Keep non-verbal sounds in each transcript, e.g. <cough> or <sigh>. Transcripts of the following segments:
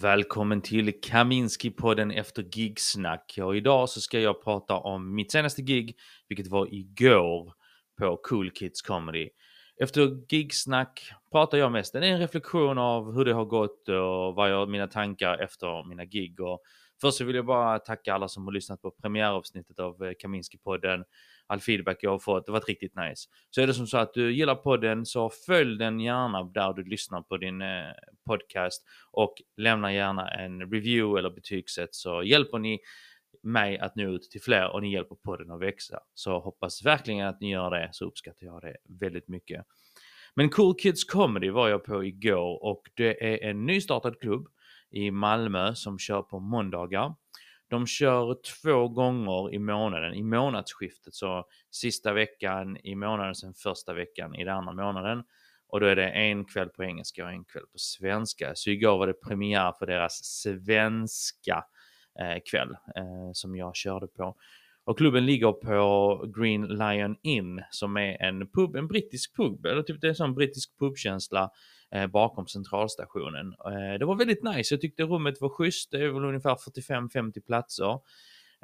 Välkommen till Kaminski-podden efter gigsnack. Och idag så ska jag prata om mitt senaste gig, vilket var igår på Cool Kids Comedy. Efter gigsnack pratar jag mest. Det är en reflektion av hur det har gått och vad jag, mina tankar efter mina gig. Och först så vill jag bara tacka alla som har lyssnat på premiäravsnittet av eh, Kaminski-podden all feedback jag har fått. Det har varit riktigt nice. Så är det som så att du gillar podden så följ den gärna där du lyssnar på din eh, podcast och lämna gärna en review eller betygssätt så hjälper ni mig att nå ut till fler och ni hjälper podden att växa. Så hoppas verkligen att ni gör det så uppskattar jag det väldigt mycket. Men Cool Kids Comedy var jag på igår och det är en nystartad klubb i Malmö som kör på måndagar. De kör två gånger i månaden, i månadsskiftet, så sista veckan i månaden, sen första veckan i den andra månaden. Och då är det en kväll på engelska och en kväll på svenska. Så igår var det premiär för deras svenska eh, kväll eh, som jag körde på. Och klubben ligger på Green Lion Inn som är en pub, en brittisk pub, eller typ det är en sån brittisk pubkänsla eh, bakom centralstationen. Eh, det var väldigt nice, jag tyckte rummet var schysst, det är väl ungefär 45-50 platser.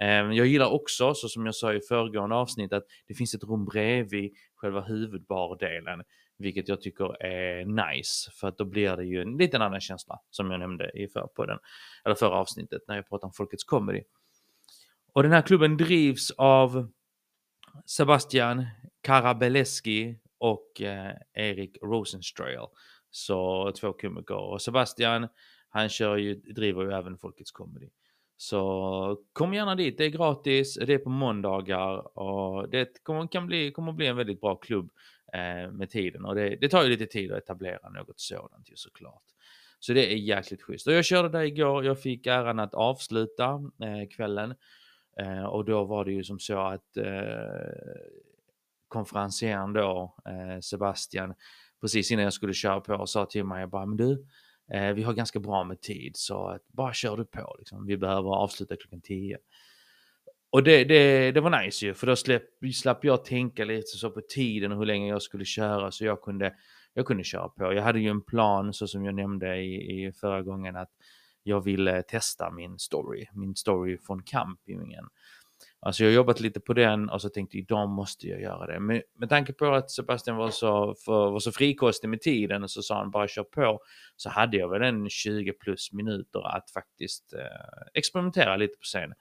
Eh, jag gillar också, så som jag sa i föregående avsnitt, att det finns ett rum bredvid själva huvudbardelen. Vilket jag tycker är nice, för att då blir det ju en liten annan känsla, som jag nämnde i förra eller förra avsnittet när jag pratade om Folkets Comedy. Och den här klubben drivs av Sebastian Karabeleski och eh, Erik Rosenstrail. Så två komiker. Och Sebastian, han kör ju, driver ju även Folkets Comedy. Så kom gärna dit, det är gratis, det är på måndagar och det kommer, kan bli, kommer bli en väldigt bra klubb eh, med tiden. Och det, det, tar ju lite tid att etablera något sådant ju såklart. Så det är jäkligt schysst. Och jag körde där igår, jag fick äran att avsluta eh, kvällen. Eh, och då var det ju som så att eh, konferencieren då, eh, Sebastian, precis innan jag skulle köra på sa till mig, jag bara, men du, eh, vi har ganska bra med tid så att bara kör du på liksom. Vi behöver avsluta klockan 10. Och det, det, det var nice ju, för då släpp, slapp jag tänka lite så på tiden och hur länge jag skulle köra så jag kunde, jag kunde köra på. Jag hade ju en plan så som jag nämnde i, i förra gången att jag ville testa min story, min story från campingen. Alltså jag har jobbat lite på den och så tänkte idag måste jag göra det. Men med tanke på att Sebastian var så, för, var så frikostig med tiden och så sa han bara kör på. Så hade jag väl en 20 plus minuter att faktiskt eh, experimentera lite på scen.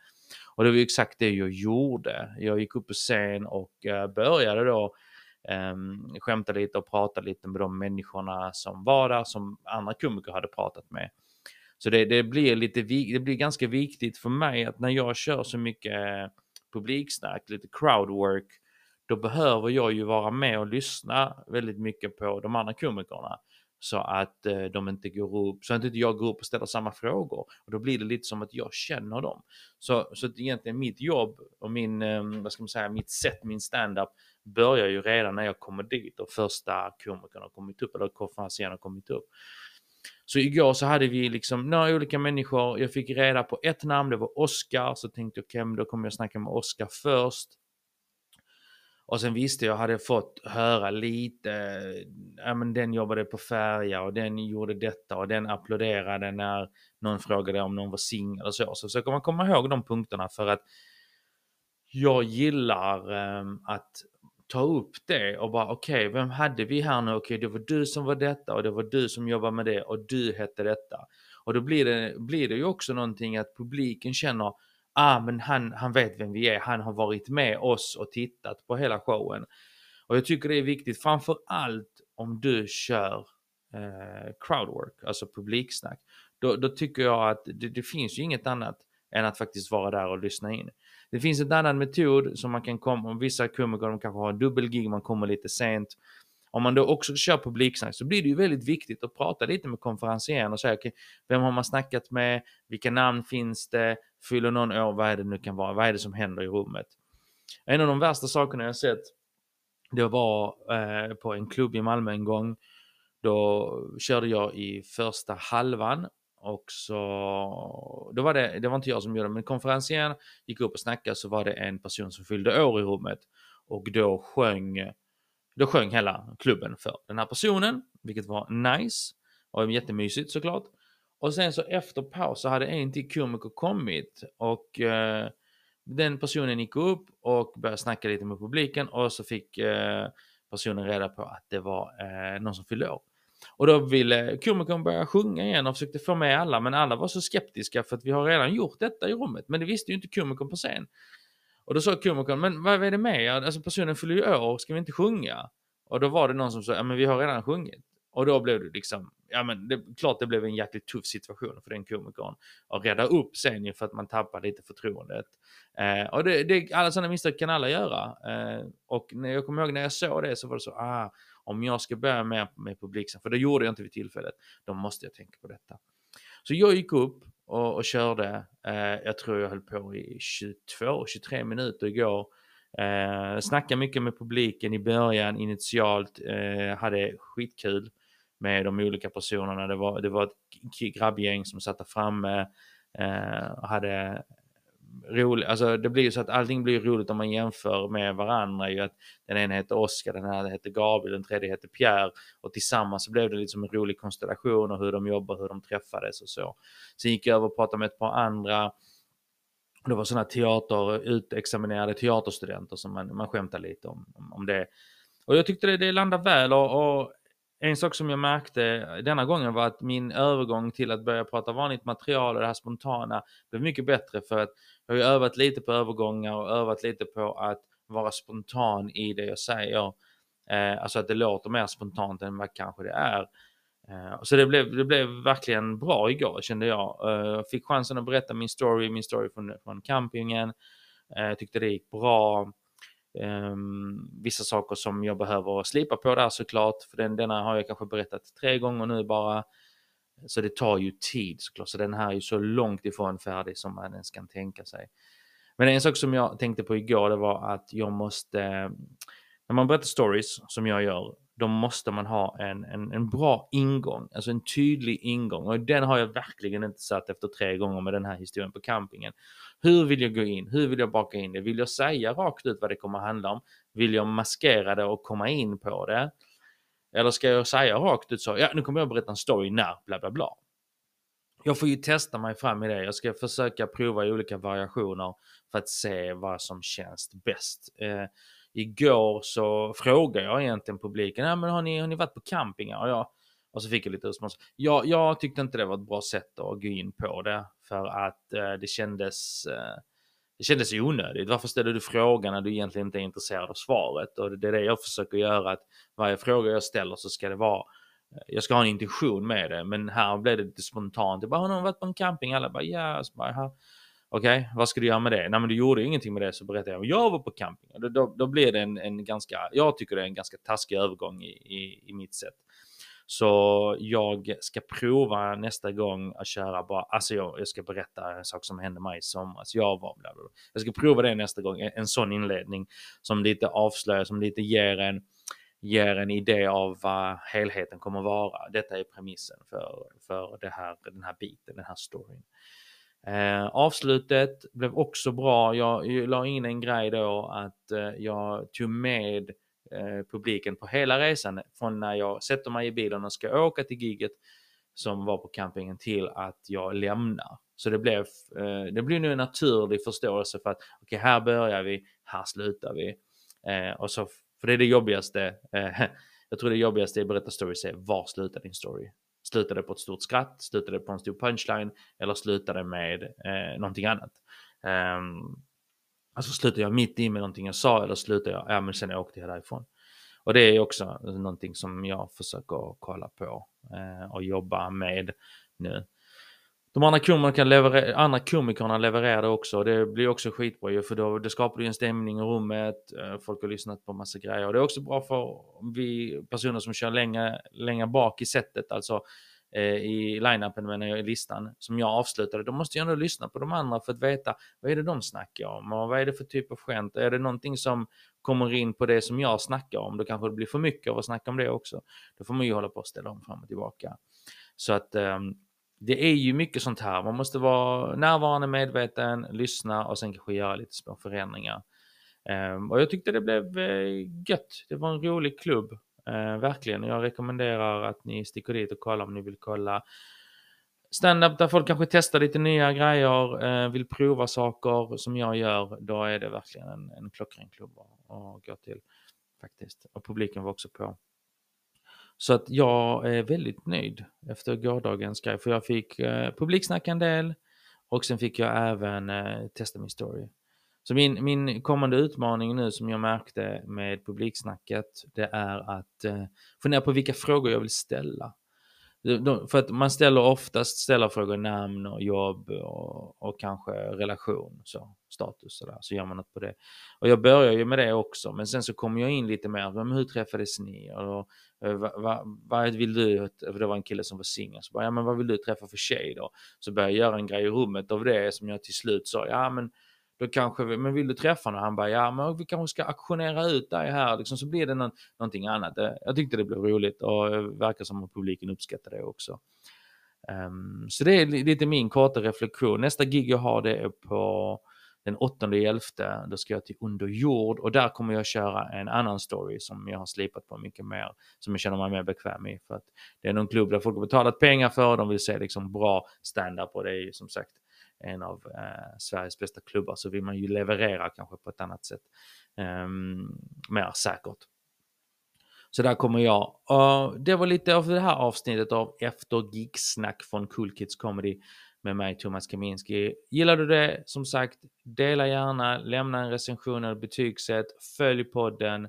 Och det var ju exakt det jag gjorde. Jag gick upp på scen och eh, började då eh, skämta lite och prata lite med de människorna som var där som andra komiker hade pratat med. Så det, det, blir lite, det blir ganska viktigt för mig att när jag kör så mycket eh, publiksnack, lite crowdwork, då behöver jag ju vara med och lyssna väldigt mycket på de andra komikerna. Så att eh, de inte går upp, så att inte jag går upp och ställer samma frågor. Och då blir det lite som att jag känner dem. Så, så att egentligen mitt jobb och min, eh, vad ska man säga, mitt sätt, min standup börjar ju redan när jag kommer dit och första komikern har kommit upp, eller konferensen har kommit upp. Så igår så hade vi liksom några olika människor. Jag fick reda på ett namn, det var Oscar. Så tänkte jag, okej, okay, då kommer jag snacka med Oscar först. Och sen visste jag, hade fått höra lite, ja men den jobbade på färja och den gjorde detta och den applåderade när någon frågade om någon var singel och så. Så försöker man komma ihåg de punkterna för att jag gillar um, att ta upp det och bara okej, okay, vem hade vi här nu? Okej, okay, det var du som var detta och det var du som jobbade med det och du hette detta. Och då blir det, blir det ju också någonting att publiken känner, ah men han, han vet vem vi är, han har varit med oss och tittat på hela showen. Och jag tycker det är viktigt, framför allt om du kör eh, crowdwork, alltså publiksnack. Då, då tycker jag att det, det finns ju inget annat än att faktiskt vara där och lyssna in. Det finns en annan metod som man kan komma, om vissa komiker de kanske har dubbelgig, man kommer lite sent. Om man då också kör publiksnack så blir det ju väldigt viktigt att prata lite med konferencieren och säga okay, vem har man snackat med, vilka namn finns det, fyller någon år, vad är det nu kan vara, vad är det som händer i rummet. En av de värsta sakerna jag sett, det var eh, på en klubb i Malmö en gång. Då körde jag i första halvan och så, då var det, det var inte jag som gjorde men konferensen gick upp och snackade så var det en person som fyllde år i rummet. Och då sjöng, då sjöng hela klubben för den här personen, vilket var nice och jättemysigt såklart. Och sen så efter paus så hade en till komiker kommit och eh, den personen gick upp och började snacka lite med publiken och så fick eh, personen reda på att det var eh, någon som fyllde år. Och då ville komikern börja sjunga igen och försökte få med alla, men alla var så skeptiska för att vi har redan gjort detta i rummet. Men det visste ju inte komikern på scen. Och då sa komikern, men vad är det med er? Alltså personen fyller ju år, ska vi inte sjunga? Och då var det någon som sa, ja men vi har redan sjungit. Och då blev det liksom, ja men det, klart det blev en jäkligt tuff situation för den komikern. Att rädda upp sen för att man tappar lite förtroendet. Eh, och det, det, alla sådana misstag kan alla göra. Eh, och när jag kommer ihåg när jag såg det så var det så, ah, om jag ska börja med, med publiken, för det gjorde jag inte vid tillfället, då måste jag tänka på detta. Så jag gick upp och, och körde, eh, jag tror jag höll på i 22-23 minuter igår. Eh, snackade mycket med publiken i början, initialt, eh, hade skitkul med de olika personerna. Det var, det var ett grabbgäng som satt där framme eh, och hade roligt, alltså det blir ju så att allting blir roligt om man jämför med varandra ju att den ena heter Oskar, den här heter Gabriel, den tredje heter Pierre och tillsammans så blev det liksom en rolig konstellation och hur de jobbar, hur de träffades och så. Sen gick jag över och pratade med ett par andra det var sådana teater, utexaminerade teaterstudenter som man, man skämtade lite om, om, om det. Och jag tyckte det, det landade väl och, och en sak som jag märkte denna gången var att min övergång till att börja prata vanligt material och det här spontana blev mycket bättre för att jag har ju övat lite på övergångar och övat lite på att vara spontan i det jag säger. Eh, alltså att det låter mer spontant än vad kanske det är. Eh, så det blev, det blev verkligen bra igår kände jag. Eh, jag eh, fick chansen att berätta min story, min story från, från campingen. Eh, jag eh, tyckte det gick bra. Um, vissa saker som jag behöver slipa på där såklart, för den, denna har jag kanske berättat tre gånger nu bara. Så det tar ju tid såklart, så den här är ju så långt ifrån färdig som man ens kan tänka sig. Men en sak som jag tänkte på igår, det var att jag måste, när man berättar stories som jag gör, då måste man ha en, en, en bra ingång, alltså en tydlig ingång. Och den har jag verkligen inte satt efter tre gånger med den här historien på campingen. Hur vill jag gå in? Hur vill jag baka in det? Vill jag säga rakt ut vad det kommer att handla om? Vill jag maskera det och komma in på det? Eller ska jag säga rakt ut så, ja nu kommer jag berätta en story när bla bla bla. Jag får ju testa mig fram i det. Jag ska försöka prova olika variationer för att se vad som känns bäst. Eh, igår så frågade jag egentligen publiken, ja, men har, ni, har ni varit på campingar? Och, jag, och så fick jag lite respons. Jag, jag tyckte inte det var ett bra sätt att gå in på det för att eh, det kändes eh, det kändes onödigt. Varför ställer du frågan när du egentligen inte är intresserad av svaret? Och det är det jag försöker göra, att varje fråga jag ställer så ska det vara eh, jag ska ha en intention med det, men här blev det lite spontant. Jag bara, har någon varit på en camping? Alla bara, ja. Yeah. Okej, okay, vad ska du göra med det? Nej men du gjorde ingenting med det så berättade jag, jag var på camping. Då, då, då blir det en, en, ganska, jag tycker det är en ganska taskig övergång i, i, i mitt sätt. Så jag ska prova nästa gång att köra bara, alltså jag, jag ska berätta en sak som hände mig i somras. Alltså jag var bla, bla, bla. Jag ska prova det nästa gång, en, en sån inledning som lite avslöjar, som lite ger en, ger en idé av vad helheten kommer vara. Detta är premissen för, för det här, den här biten, den här storyn. Eh, avslutet blev också bra. Jag, jag la in en grej då att eh, jag tog med eh, publiken på hela resan från när jag sätter mig i bilen och ska åka till giget som var på campingen till att jag lämnar. Så det blev, eh, det blev nu en naturlig förståelse för att okej, okay, här börjar vi, här slutar vi. Eh, och så, för det är det jobbigaste. Eh, <laughs> jag tror det jobbigaste i berätta stories är var slutar din story? Slutar det på ett stort skratt? Slutar det på en stor punchline? Eller slutar det med eh, någonting annat? Um, alltså slutar jag mitt i med någonting jag sa eller slutar jag, ja men sen åkte jag därifrån. Och det är också någonting som jag försöker kolla på eh, och jobba med nu. De andra komikerna, leverer, andra komikerna levererade också och det blir också skitbra ju för då det skapar ju en stämning i rummet. Eh, folk har lyssnat på massa grejer och det är också bra för vi personer som kör längre, längre bak i sättet, alltså eh, i line-upen menar jag i listan som jag avslutade. Då måste jag ändå lyssna på de andra för att veta vad är det de snackar om och vad är det för typ av skämt. Är det någonting som kommer in på det som jag snackar om, då kanske det blir för mycket av att snacka om det också. Då får man ju hålla på och ställa om fram och tillbaka. Så att Eh, det är ju mycket sånt här. Man måste vara närvarande, medveten, lyssna och sen kanske göra lite små förändringar. Ehm, och jag tyckte det blev eh, gött. Det var en rolig klubb. Uh, verkligen. Jag rekommenderar att ni sticker dit och kollar om ni vill kolla standup där folk kanske testar lite nya grejer, eh, vill prova saker som jag gör, då är det verkligen en, en klockren klubb att gå till faktiskt. Och publiken var också på. Så att jag är väldigt nöjd efter gårdagens grej, för jag fick eh, publiksnacka en del och sen fick jag även eh, testa min story. Så min, min kommande utmaning nu som jag märkte med publiksnacket, det är att eh, fundera på vilka frågor jag vill ställa. De, för att man ställer oftast ställer frågor namn och jobb och, och kanske relation, så, status Så, där, så gör man något på det. Och jag börjar ju med det också, men sen så kommer jag in lite mer, men hur träffades ni? Och, vad, eh, vad, vad vill du, för det var en kille som var singel, så bara, ja men vad vill du träffa för tjej då? Så började jag göra en grej i rummet av det som jag till slut sa, ja men då kanske vi, men vill du träffa honom? Han bara, ja men vi kanske ska aktionera ut dig här, liksom, så blir det någon, någonting annat. Eh, jag tyckte det blev roligt och det verkar som att publiken uppskattar det också. Um, så det är lite min korta reflektion. Nästa gig jag har det är på den 8.11. då ska jag till Under jord och där kommer jag köra en annan story som jag har slipat på mycket mer, som jag känner mig mer bekväm i. För att det är någon klubb där folk har betalat pengar för, de vill se liksom bra stand-up och det är ju som sagt en av eh, Sveriges bästa klubbar så vill man ju leverera kanske på ett annat sätt. Eh, mer säkert. Så där kommer jag. Uh, det var lite av det här avsnittet av Efter Gigsnack från Cool Kids Comedy med mig Thomas Kaminski. Gillar du det, som sagt, dela gärna, lämna en recension eller betygsätt, följ podden.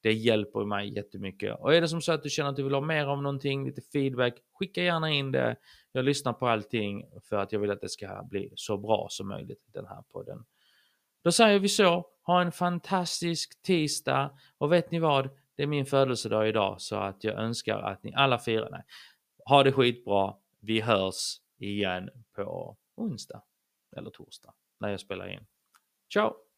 Det hjälper mig jättemycket. Och är det som så att du känner att du vill ha mer av någonting, lite feedback, skicka gärna in det. Jag lyssnar på allting för att jag vill att det ska bli så bra som möjligt, den här podden. Då säger vi så, ha en fantastisk tisdag och vet ni vad? Det är min födelsedag idag så att jag önskar att ni alla firar. Nej. Ha det skitbra. Vi hörs igen på onsdag eller torsdag när jag spelar in. Ciao!